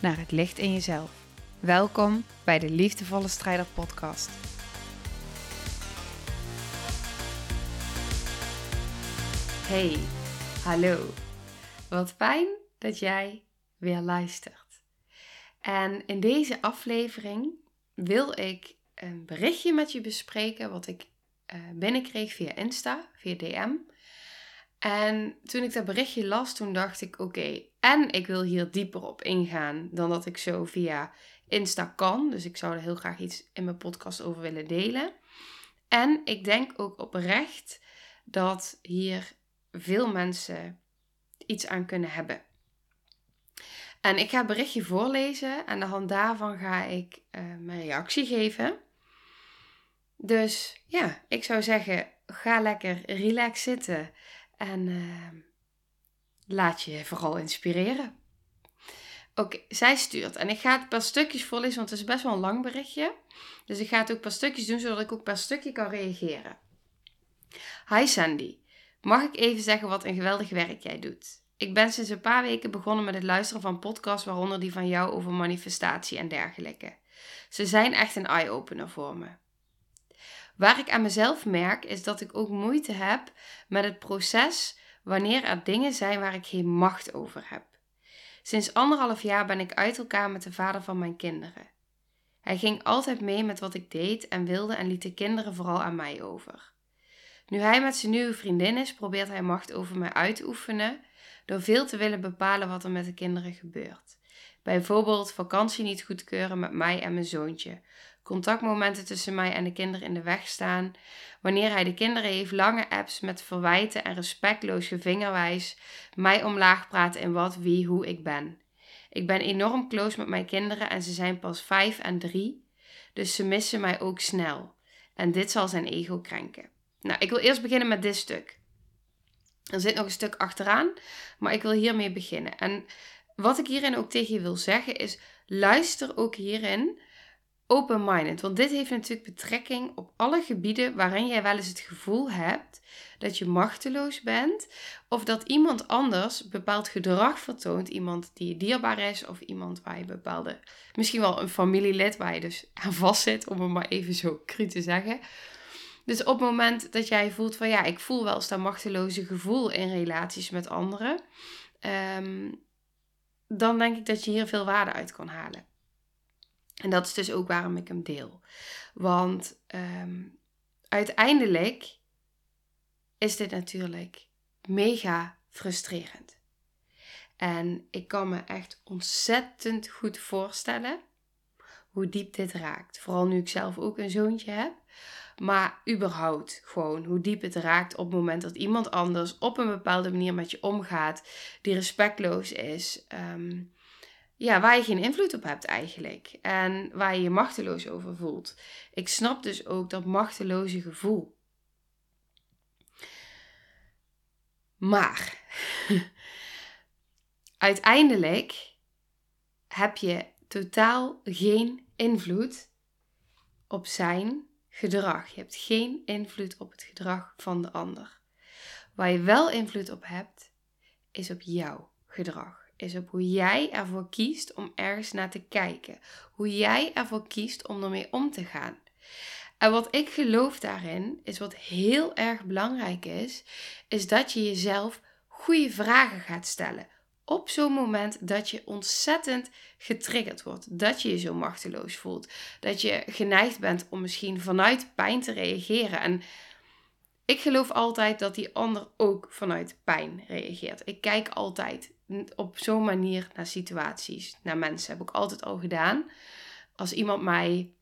naar het licht in jezelf. Welkom bij de Liefdevolle Strijder Podcast. Hey, hallo. Wat fijn dat jij weer luistert. En in deze aflevering wil ik een berichtje met je bespreken wat ik uh, binnenkreeg via Insta, via DM. En toen ik dat berichtje las, toen dacht ik: oké, en ik wil hier dieper op ingaan dan dat ik zo via Insta kan. Dus ik zou er heel graag iets in mijn podcast over willen delen. En ik denk ook oprecht dat hier veel mensen iets aan kunnen hebben. En ik ga het berichtje voorlezen en aan de hand daarvan ga ik uh, mijn reactie geven. Dus ja, ik zou zeggen, ga lekker relax zitten en uh, laat je vooral inspireren. Oké, zij stuurt. En ik ga het per stukjes voorlezen, want het is best wel een lang berichtje. Dus ik ga het ook per stukjes doen, zodat ik ook per stukje kan reageren. Hi Sandy. Mag ik even zeggen wat een geweldig werk jij doet? Ik ben sinds een paar weken begonnen met het luisteren van podcasts, waaronder die van jou over manifestatie en dergelijke. Ze zijn echt een eye-opener voor me. Waar ik aan mezelf merk, is dat ik ook moeite heb met het proces wanneer er dingen zijn waar ik geen macht over heb. Sinds anderhalf jaar ben ik uit elkaar met de vader van mijn kinderen. Hij ging altijd mee met wat ik deed en wilde en liet de kinderen vooral aan mij over. Nu hij met zijn nieuwe vriendin is, probeert hij macht over mij uit te oefenen door veel te willen bepalen wat er met de kinderen gebeurt. Bijvoorbeeld vakantie niet goedkeuren met mij en mijn zoontje, contactmomenten tussen mij en de kinderen in de weg staan. Wanneer hij de kinderen heeft, lange apps met verwijten en respectloos gevingerwijs mij omlaag praten in wat, wie, hoe ik ben. Ik ben enorm close met mijn kinderen en ze zijn pas 5 en 3, dus ze missen mij ook snel. En dit zal zijn ego krenken. Nou, ik wil eerst beginnen met dit stuk. Er zit nog een stuk achteraan, maar ik wil hiermee beginnen. En wat ik hierin ook tegen je wil zeggen is: luister ook hierin open-minded. Want dit heeft natuurlijk betrekking op alle gebieden waarin jij wel eens het gevoel hebt dat je machteloos bent. Of dat iemand anders bepaald gedrag vertoont. Iemand die je dierbaar is. Of iemand waar je bepaalde, misschien wel een familielid waar je dus aan vast zit. Om het maar even zo cru te zeggen. Dus op het moment dat jij voelt van ja, ik voel wel eens dat machteloze gevoel in relaties met anderen. Ehm, dan denk ik dat je hier veel waarde uit kan halen. En dat is dus ook waarom ik hem deel. Want ehm, uiteindelijk is dit natuurlijk mega frustrerend. En ik kan me echt ontzettend goed voorstellen hoe diep dit raakt. Vooral nu ik zelf ook een zoontje heb. Maar überhaupt gewoon hoe diep het raakt op het moment dat iemand anders op een bepaalde manier met je omgaat, die respectloos is. Ehm, ja, waar je geen invloed op hebt eigenlijk. En waar je je machteloos over voelt. Ik snap dus ook dat machteloze gevoel. Maar uiteindelijk heb je totaal geen invloed op zijn gedrag. Je hebt geen invloed op het gedrag van de ander. Waar je wel invloed op hebt, is op jouw gedrag is op hoe jij ervoor kiest om ergens naar te kijken. Hoe jij ervoor kiest om ermee om te gaan. En wat ik geloof daarin, is wat heel erg belangrijk is, is dat je jezelf goede vragen gaat stellen. Op zo'n moment dat je ontzettend getriggerd wordt, dat je je zo machteloos voelt, dat je geneigd bent om misschien vanuit pijn te reageren. En ik geloof altijd dat die ander ook vanuit pijn reageert. Ik kijk altijd op zo'n manier naar situaties, naar mensen. Heb ik altijd al gedaan. Als iemand mij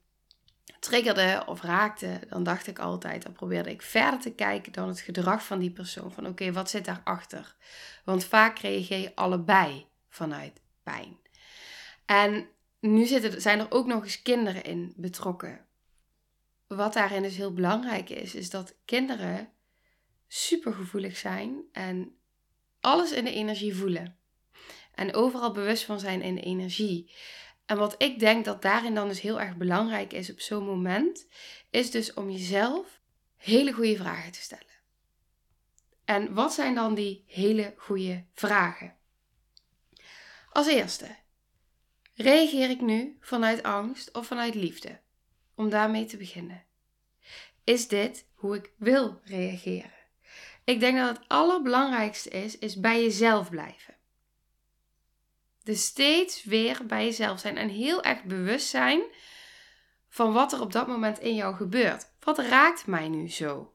triggerde of raakte, dan dacht ik altijd, dan probeerde ik verder te kijken dan het gedrag van die persoon. Van oké, wat zit daarachter? Want vaak reageer je allebei vanuit pijn. En nu zitten, zijn er ook nog eens kinderen in betrokken. Wat daarin dus heel belangrijk is, is dat kinderen supergevoelig zijn en alles in de energie voelen. En overal bewust van zijn in de energie. En wat ik denk dat daarin dan dus heel erg belangrijk is op zo'n moment, is dus om jezelf hele goede vragen te stellen. En wat zijn dan die hele goede vragen? Als eerste, reageer ik nu vanuit angst of vanuit liefde? Om daarmee te beginnen. Is dit hoe ik wil reageren? Ik denk dat het allerbelangrijkste is, is bij jezelf blijven. Dus steeds weer bij jezelf zijn en heel erg bewust zijn van wat er op dat moment in jou gebeurt. Wat raakt mij nu zo?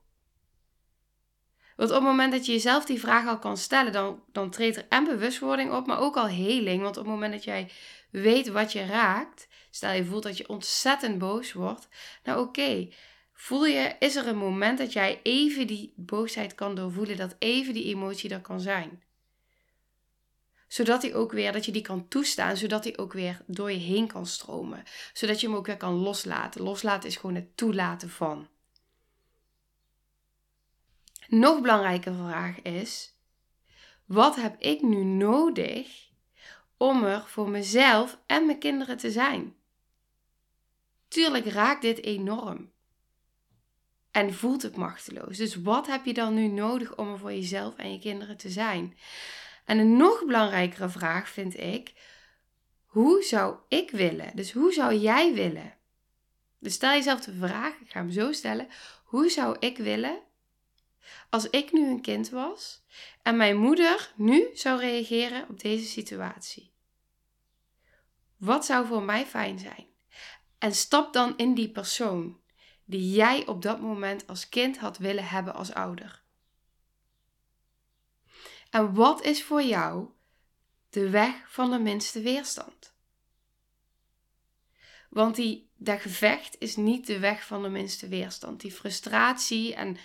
Want op het moment dat je jezelf die vraag al kan stellen, dan, dan treedt er en bewustwording op, maar ook al heling. Want op het moment dat jij weet wat je raakt, stel je voelt dat je ontzettend boos wordt, nou oké, voel je, is er een moment dat jij even die boosheid kan doorvoelen, dat even die emotie er kan zijn zodat hij ook weer, dat je die kan toestaan, zodat hij ook weer door je heen kan stromen. Zodat je hem ook weer kan loslaten. Loslaten is gewoon het toelaten van. Nog belangrijke vraag is: wat heb ik nu nodig om er voor mezelf en mijn kinderen te zijn? Tuurlijk raakt dit enorm. En voelt het machteloos. Dus wat heb je dan nu nodig om er voor jezelf en je kinderen te zijn? En een nog belangrijkere vraag vind ik: hoe zou ik willen? Dus hoe zou jij willen? Dus stel jezelf de vraag, ik ga hem zo stellen: hoe zou ik willen als ik nu een kind was en mijn moeder nu zou reageren op deze situatie? Wat zou voor mij fijn zijn? En stap dan in die persoon die jij op dat moment als kind had willen hebben als ouder. En wat is voor jou de weg van de minste weerstand? Want die, dat gevecht is niet de weg van de minste weerstand. Die frustratie en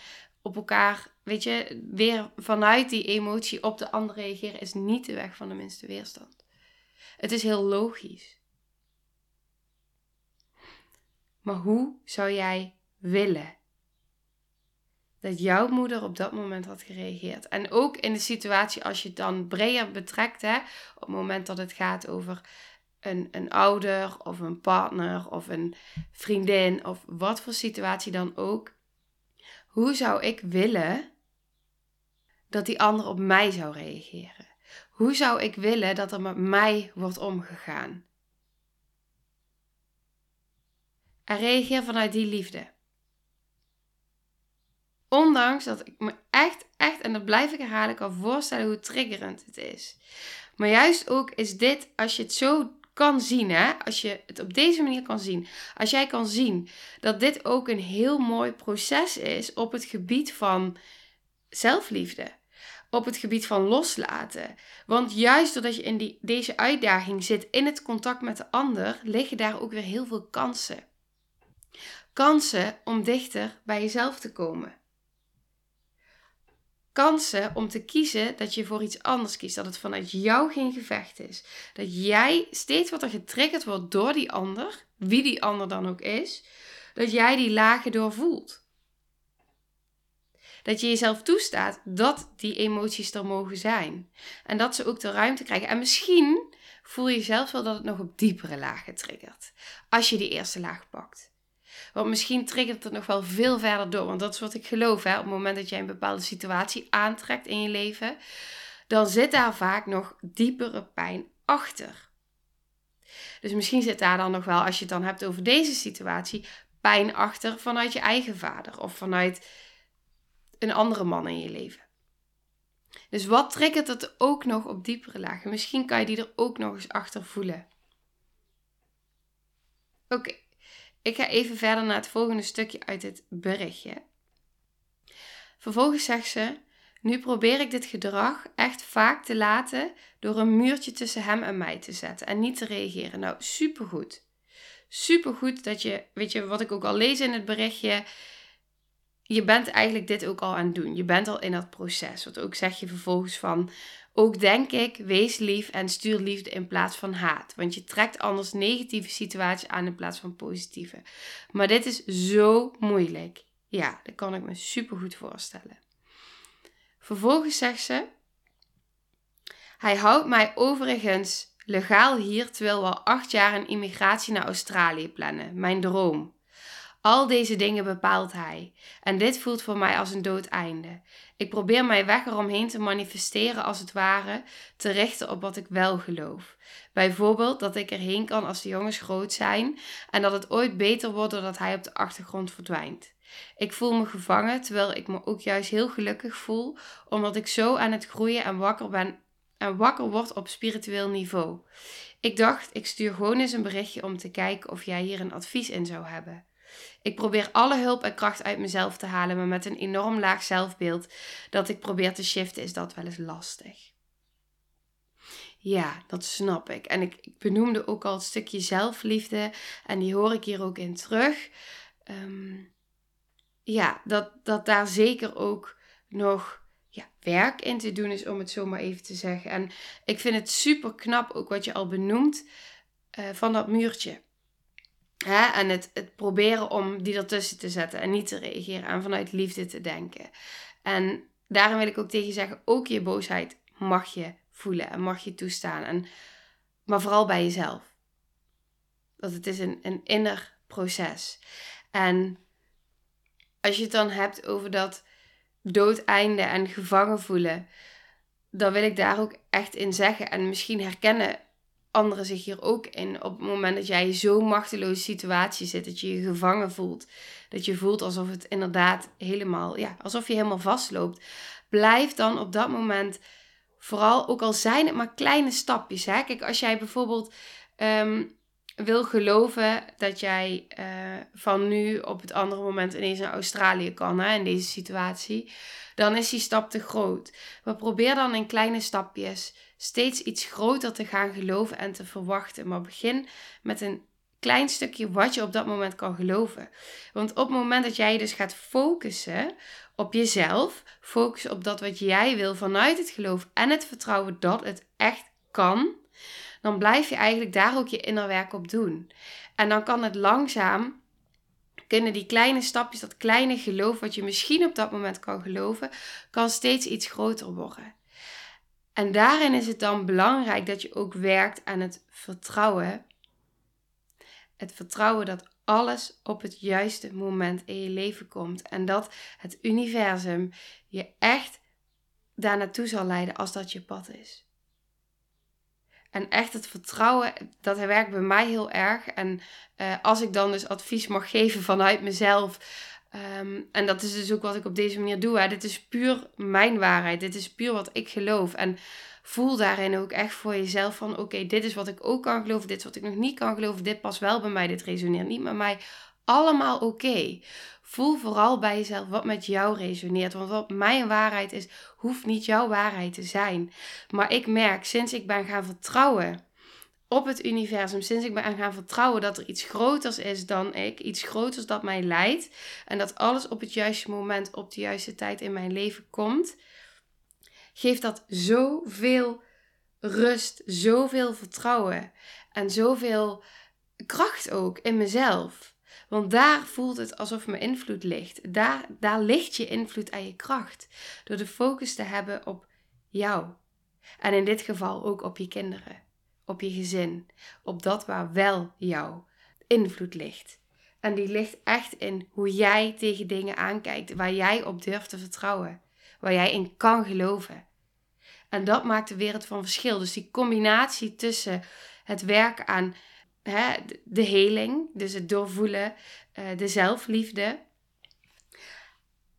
op elkaar, weet je, weer vanuit die emotie op de ander reageren is niet de weg van de minste weerstand. Het is heel logisch. Maar hoe zou jij willen dat jouw moeder op dat moment had gereageerd. En ook in de situatie als je het dan breder betrekt, hè, op het moment dat het gaat over een, een ouder of een partner of een vriendin of wat voor situatie dan ook. Hoe zou ik willen dat die ander op mij zou reageren? Hoe zou ik willen dat er met mij wordt omgegaan? En reageer vanuit die liefde. Ondanks dat ik me echt, echt, en dat blijf ik herhalen, kan voorstellen hoe triggerend het is. Maar juist ook is dit, als je het zo kan zien, hè, als je het op deze manier kan zien, als jij kan zien dat dit ook een heel mooi proces is op het gebied van zelfliefde, op het gebied van loslaten. Want juist doordat je in die, deze uitdaging zit in het contact met de ander, liggen daar ook weer heel veel kansen. Kansen om dichter bij jezelf te komen kansen om te kiezen dat je voor iets anders kiest. Dat het vanuit jou geen gevecht is. Dat jij steeds wat er getriggerd wordt door die ander, wie die ander dan ook is, dat jij die lagen doorvoelt. Dat je jezelf toestaat dat die emoties er mogen zijn. En dat ze ook de ruimte krijgen. En misschien voel je zelf wel dat het nog op diepere lagen triggert. Als je die eerste laag pakt. Want misschien triggert het nog wel veel verder door. Want dat is wat ik geloof. Hè? Op het moment dat jij een bepaalde situatie aantrekt in je leven, dan zit daar vaak nog diepere pijn achter. Dus misschien zit daar dan nog wel, als je het dan hebt over deze situatie, pijn achter vanuit je eigen vader of vanuit een andere man in je leven. Dus wat triggert het ook nog op diepere lagen? Misschien kan je die er ook nog eens achter voelen. Oké, ik ga even verder naar het volgende stukje uit het berichtje. Vervolgens zegt ze: Nu probeer ik dit gedrag echt vaak te laten door een muurtje tussen hem en mij te zetten en niet te reageren. Nou, supergoed. Supergoed dat je, weet je, wat ik ook al lees in het berichtje. Je bent eigenlijk dit ook al aan het doen. Je bent al in dat proces. Wat ook zeg je vervolgens van Ook denk ik, wees lief en stuur liefde in plaats van haat. Want je trekt anders negatieve situaties aan in plaats van positieve. Maar dit is zo moeilijk. Ja, dat kan ik me super goed voorstellen. Vervolgens zegt ze: Hij houdt mij overigens legaal hier terwijl we al acht jaar een immigratie naar Australië plannen. Mijn droom. Al deze dingen bepaalt hij. En dit voelt voor mij als een dood einde. Ik probeer mijn weg eromheen te manifesteren als het ware, te richten op wat ik wel geloof. Bijvoorbeeld dat ik erheen kan als de jongens groot zijn en dat het ooit beter wordt doordat hij op de achtergrond verdwijnt. Ik voel me gevangen, terwijl ik me ook juist heel gelukkig voel, omdat ik zo aan het groeien en wakker ben en wakker word op spiritueel niveau. Ik dacht, ik stuur gewoon eens een berichtje om te kijken of jij hier een advies in zou hebben. Ik probeer alle hulp en kracht uit mezelf te halen, maar met een enorm laag zelfbeeld dat ik probeer te shiften, is dat wel eens lastig. Ja, dat snap ik. En ik, benoemde ook al het stukje zelfliefde en die hoor ik hier ook in terug. Ehm, ja, dat, dat daar zeker ook nog ja, werk in te doen is, om het zo maar even te zeggen. En ik vind het super knap ook wat je al benoemt uh, van dat muurtje. Hè? En het, het proberen om die ertussen te zetten en niet te reageren en vanuit liefde te denken. En daarom wil ik ook tegen je zeggen, ook je boosheid mag je voelen en mag je toestaan. En, maar vooral bij jezelf. Dat het is een, een inner proces. En als je het dan hebt over dat doodeinde en gevangen voelen, dan wil ik daar ook echt in zeggen. En misschien herkennen anderen zich hier ook in. Op het moment dat jij in zo'n machteloze situatie zit, dat je je gevangen voelt. Dat je voelt alsof het inderdaad helemaal, ja, alsof je helemaal vastloopt. Blijf dan op dat moment vooral, ook al zijn het maar kleine stapjes. Hè? Kijk, als jij bijvoorbeeld ehm, wil geloven dat jij uh, van nu op het andere moment ineens naar Australië kan, hè, in deze situatie, dan is die stap te groot. Maar probeer dan in kleine stapjes steeds iets groter te gaan geloven en te verwachten. Maar begin met een klein stukje wat je op dat moment kan geloven. Want op het moment dat jij dus gaat focussen op jezelf, focussen op dat wat jij wil vanuit het geloof en het vertrouwen dat het echt kan, dan blijf je eigenlijk daar ook je innerwerk op doen. En dan kan het langzaam, kunnen die kleine stapjes, dat kleine geloof wat je misschien op dat moment kan geloven, kan steeds iets groter worden. En daarin is het dan belangrijk dat je ook werkt aan het vertrouwen. Het vertrouwen dat alles op het juiste moment in je leven komt. En dat het universum je echt daar naartoe zal leiden als dat je pad is. En echt het vertrouwen, dat werkt bij mij heel erg. En uh, als ik dan dus advies mag geven vanuit mezelf. Um, en dat is dus ook wat ik op deze manier doe. Hè. Dit is puur mijn waarheid. Dit is puur wat ik geloof. En voel daarin ook echt voor jezelf van... Oké, dit is wat ik ook kan geloven. Dit is wat ik nog niet kan geloven. Dit past wel bij mij. Dit resoneert niet met mij. Allemaal oké. Voel vooral bij jezelf wat met jou resoneert. Want wat mijn waarheid is, hoeft niet jouw waarheid te zijn. Maar ik merk sinds ik ben gaan vertrouwen op het universum, sinds ik ben gaan vertrouwen dat er iets groters is dan ik, iets groters dat mij leidt en dat alles op het juiste moment, op de juiste tijd in mijn leven komt, geeft dat zoveel rust, zoveel vertrouwen en zoveel kracht ook in mezelf. Want daar voelt het alsof mijn invloed ligt. Daar, daar ligt je invloed en je kracht. Door de focus te hebben op jou. En in dit geval ook op je kinderen, op je gezin, op dat waar wel jouw invloed ligt. En die ligt echt in hoe jij tegen dingen aankijkt, waar jij op durft te vertrouwen, waar jij in kan geloven. En dat maakt de wereld van verschil. Dus die combinatie tussen het werken aan hè, de heling, dus het doorvoelen, uh, de zelfliefde,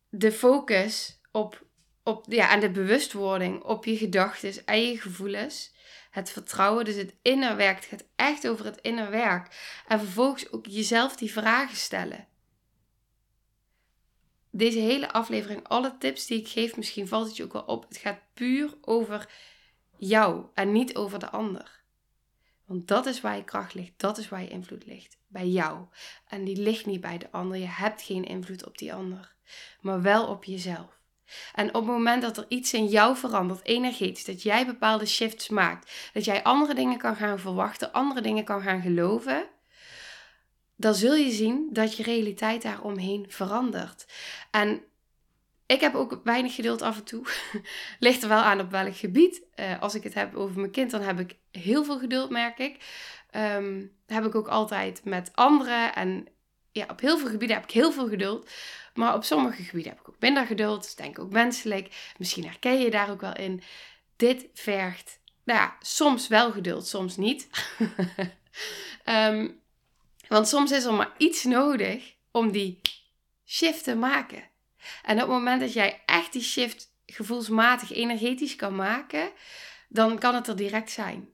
de focus op, op ja, en de bewustwording op je gedachten en je gevoelens. Het vertrouwen, dus het innerwerk. Het gaat echt over het innerwerk. En vervolgens ook jezelf die vragen stellen. Deze hele aflevering, alle tips die ik geef, misschien valt het je ook wel op. Het gaat puur over jou en niet over de ander. Want dat is waar je kracht ligt, dat is waar je invloed ligt. Bij jou. En die ligt niet bij de ander. Je hebt geen invloed op die ander, maar wel op jezelf. En op het moment dat er iets in jou verandert, energetisch, dat jij bepaalde shifts maakt, dat jij andere dingen kan gaan verwachten, andere dingen kan gaan geloven, dan zul je zien dat je realiteit daaromheen verandert. En ik heb ook weinig geduld af en toe. Ligt er wel aan op welk gebied. Uh, als ik het heb over mijn kind, dan heb ik heel veel geduld, merk ik. Um, heb ik ook altijd met anderen. En ja, op heel veel gebieden heb ik heel veel geduld. Maar op sommige gebieden heb ik ook minder geduld. Is denk ook menselijk. Misschien herken je daar ook wel in. Dit vergt, nou ja, soms wel geduld, soms niet. um, want soms is er maar iets nodig om die shift te maken. En op het moment dat jij echt die shift gevoelsmatig, energetisch kan maken, dan kan het er direct zijn.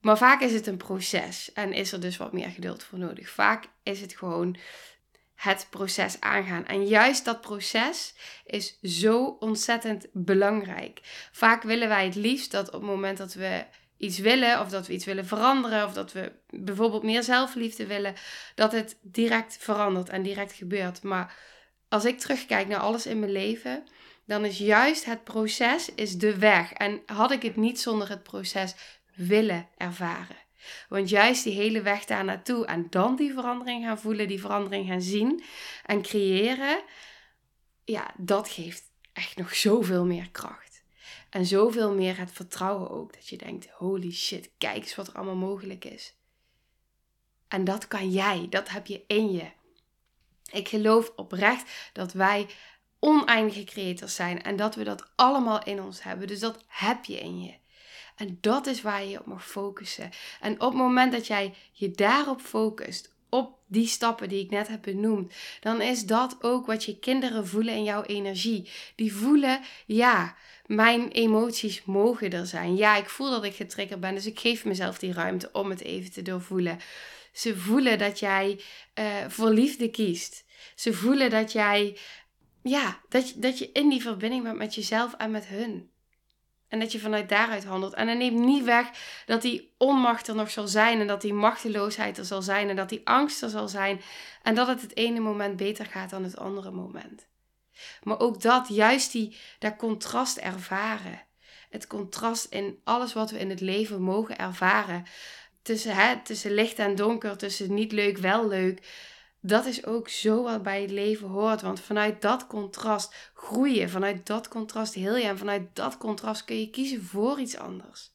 Maar vaak is het een proces en is er dus wat meer geduld voor nodig. Vaak is het gewoon het proces aangaan. En juist dat proces is zo ontzettend belangrijk. Vaak willen wij het liefst dat op het moment dat we iets willen, of dat we iets willen veranderen, of dat we bijvoorbeeld meer zelfliefde willen, dat het direct verandert en direct gebeurt. Maar als ik terugkijk naar alles in mijn leven, dan is juist het proces is de weg. En had ik het niet zonder het proces willen ervaren. Want juist die hele weg daar naartoe en dan die verandering gaan voelen, die verandering gaan zien en creëren, ja, dat geeft echt nog zoveel meer kracht. En zoveel meer het vertrouwen ook. Dat je denkt, holy shit, kijk eens wat er allemaal mogelijk is. En dat kan jij, dat heb je in je. Ik geloof oprecht dat wij oneindige creators zijn en dat we dat allemaal in ons hebben. Dus dat heb je in je. En dat is waar je op mag focussen. En op het moment dat jij je daarop focust, op die stappen die ik net heb benoemd, dan is dat ook wat je kinderen voelen in jouw energie. Die voelen, ja, mijn emoties mogen er zijn. Ja, ik voel dat ik getriggerd ben, dus ik geef mezelf die ruimte om het even te doorvoelen. Ze voelen dat jij uh, voor liefde kiest. Ze voelen dat jij, ja, dat, dat je in die verbinding bent met jezelf en met hun. En dat je vanuit daaruit handelt. En dat neemt niet weg dat die onmacht er nog zal zijn. En dat die machteloosheid er zal zijn. En dat die angst er zal zijn. En dat het het ene moment beter gaat dan het andere moment. Maar ook dat, juist die, dat contrast ervaren. Het contrast in alles wat we in het leven mogen ervaren. Tussen, hè, tussen licht en donker, tussen niet leuk, wel leuk dat is ook zo wat bij het leven hoort. Want vanuit dat contrast groei je. Vanuit dat contrast heel je. En vanuit dat contrast kun je kiezen voor iets anders.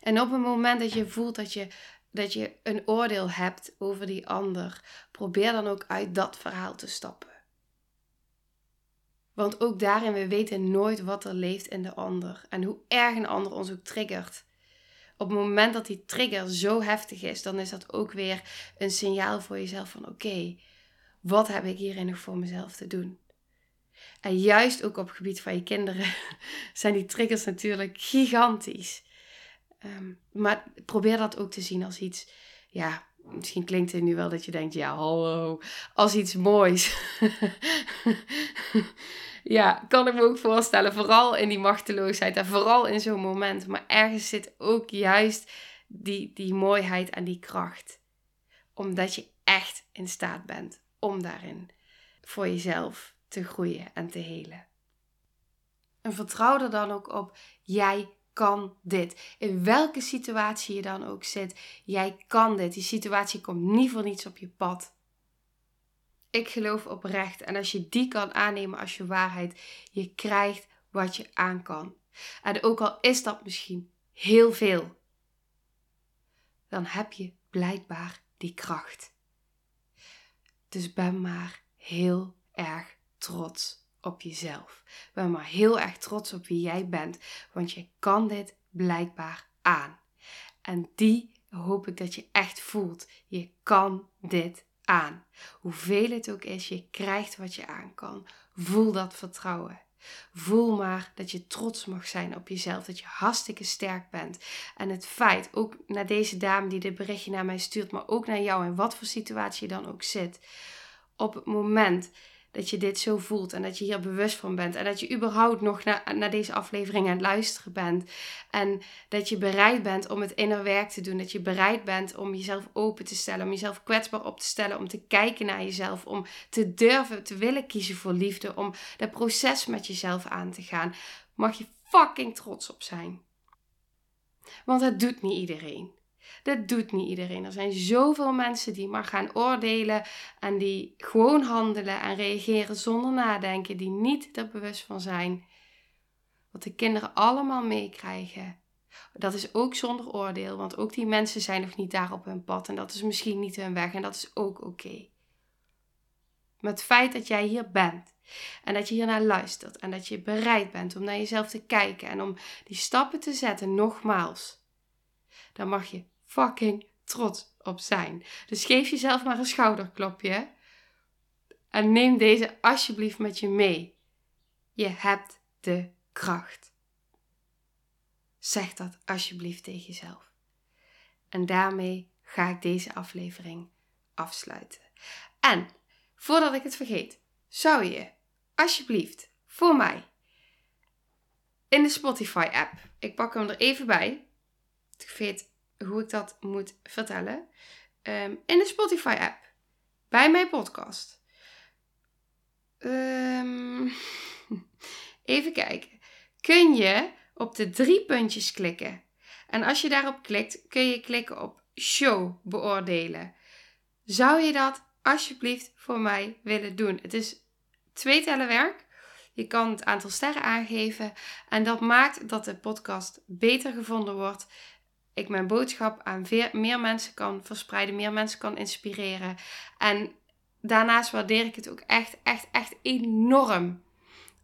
En op het moment dat je voelt dat je, dat je een oordeel hebt over die ander, probeer dan ook uit dat verhaal te stappen. Want ook daarin, we weten nooit wat er leeft in de ander. En hoe erg een ander ons ook triggert op het moment dat die trigger zo heftig is, dan is dat ook weer een signaal voor jezelf van oké, wat heb ik hierin nog voor mezelf te doen? En juist ook op het gebied van je kinderen zijn die triggers natuurlijk gigantisch. Ehm, maar probeer dat ook te zien als iets, ja, misschien klinkt het nu wel dat je denkt, ja, hallo, als iets moois. ja, kan ik me ook voorstellen. Vooral in die machteloosheid en vooral in zo'n moment. Maar ergens zit ook juist die, die mooiheid en die kracht. Omdat je echt in staat bent om daarin voor jezelf te groeien en te helen. En vertrouw er dan ook op, jij kan dit. In welke situatie je dan ook zit, jij kan dit. Die situatie komt niet voor niets op je pad. Ik geloof oprecht. En als je die kan aannemen als je waarheid, je krijgt wat je aan kan. En ook al is dat misschien heel veel, dan heb je blijkbaar die kracht. Dus ben maar heel erg trots op jezelf. Ben maar heel erg trots op wie jij bent, want je kan dit blijkbaar aan. En die hoop ik dat je echt voelt. Je kan dit aan. Hoeveel het ook is, je krijgt wat je aan kan. Voel dat vertrouwen. Voel maar dat je trots mag zijn op jezelf, dat je hartstikke sterk bent. En het feit, ook naar deze dame die dit berichtje naar mij stuurt, maar ook naar jou in wat voor situatie je dan ook zit. Op het moment dat je dit zo voelt en dat je hier bewust van bent. En dat je überhaupt nog naar, naar deze aflevering aan het luisteren bent. En dat je bereid bent om het innerwerk te doen. Dat je bereid bent om jezelf open te stellen, om jezelf kwetsbaar op te stellen, om te kijken naar jezelf, om te durven te willen kiezen voor liefde, om dat proces met jezelf aan te gaan. Mag je fucking trots op zijn. Want dat doet niet iedereen. Dat doet niet iedereen. Er zijn zoveel mensen die maar gaan oordelen en die gewoon handelen en reageren zonder nadenken, die niet er bewust van zijn. Wat de kinderen allemaal meekrijgen. Dat is ook zonder oordeel, want ook die mensen zijn nog niet daar op hun pad en dat is misschien niet hun weg en dat is ook oké. Maar het feit dat jij hier bent en dat je hier naar luistert en dat je bereid bent om naar jezelf te kijken en om die stappen te zetten, nogmaals, dan mag je fucking trots op zijn. Dus geef jezelf maar een schouderklopje. En neem deze alsjeblieft met je mee. Je hebt de kracht. Zeg dat alsjeblieft tegen jezelf. En daarmee ga ik deze aflevering afsluiten. En voordat ik het vergeet, zou je alsjeblieft voor mij in de Spotify app, ik pak hem er even bij. Ik weet hoe ik dat moet vertellen. Um, in de Spotify app. Bij mijn podcast. Um, even kijken. Kun je op de drie puntjes klikken. En als je daarop klikt, kun je klikken op show beoordelen. Zou je dat alsjeblieft voor mij willen doen? Het is twee tellen werk. Je kan het aantal sterren aangeven en dat maakt dat de podcast beter gevonden wordt ik mijn boodschap aan meer mensen kan verspreiden, meer mensen kan inspireren. En daarnaast waardeer ik het ook echt, echt, echt enorm.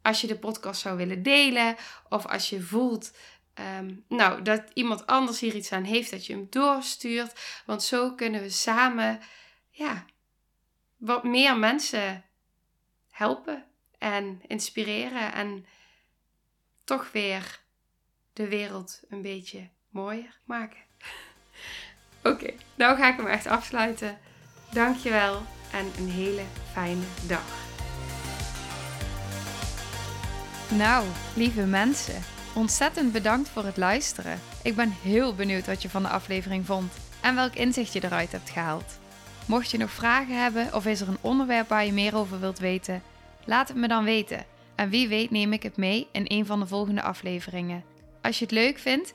Als je de podcast zou willen delen of als je voelt ehm, nou, dat iemand anders hier iets aan heeft, dat je hem doorstuurt. Want zo kunnen we samen ja, wat meer mensen helpen en inspireren en toch weer de wereld een beetje mooier maken. Oké, nou ga ik hem echt afsluiten. Dankjewel en een hele fijne dag. Nou, lieve mensen, ontzettend bedankt voor het luisteren. Ik ben heel benieuwd wat je van de aflevering vond en welk inzicht je eruit hebt gehaald. Mocht je nog vragen hebben of is er een onderwerp waar je meer over wilt weten, laat het me dan weten. En wie weet neem ik het mee in een van de volgende afleveringen. Als je het leuk vindt,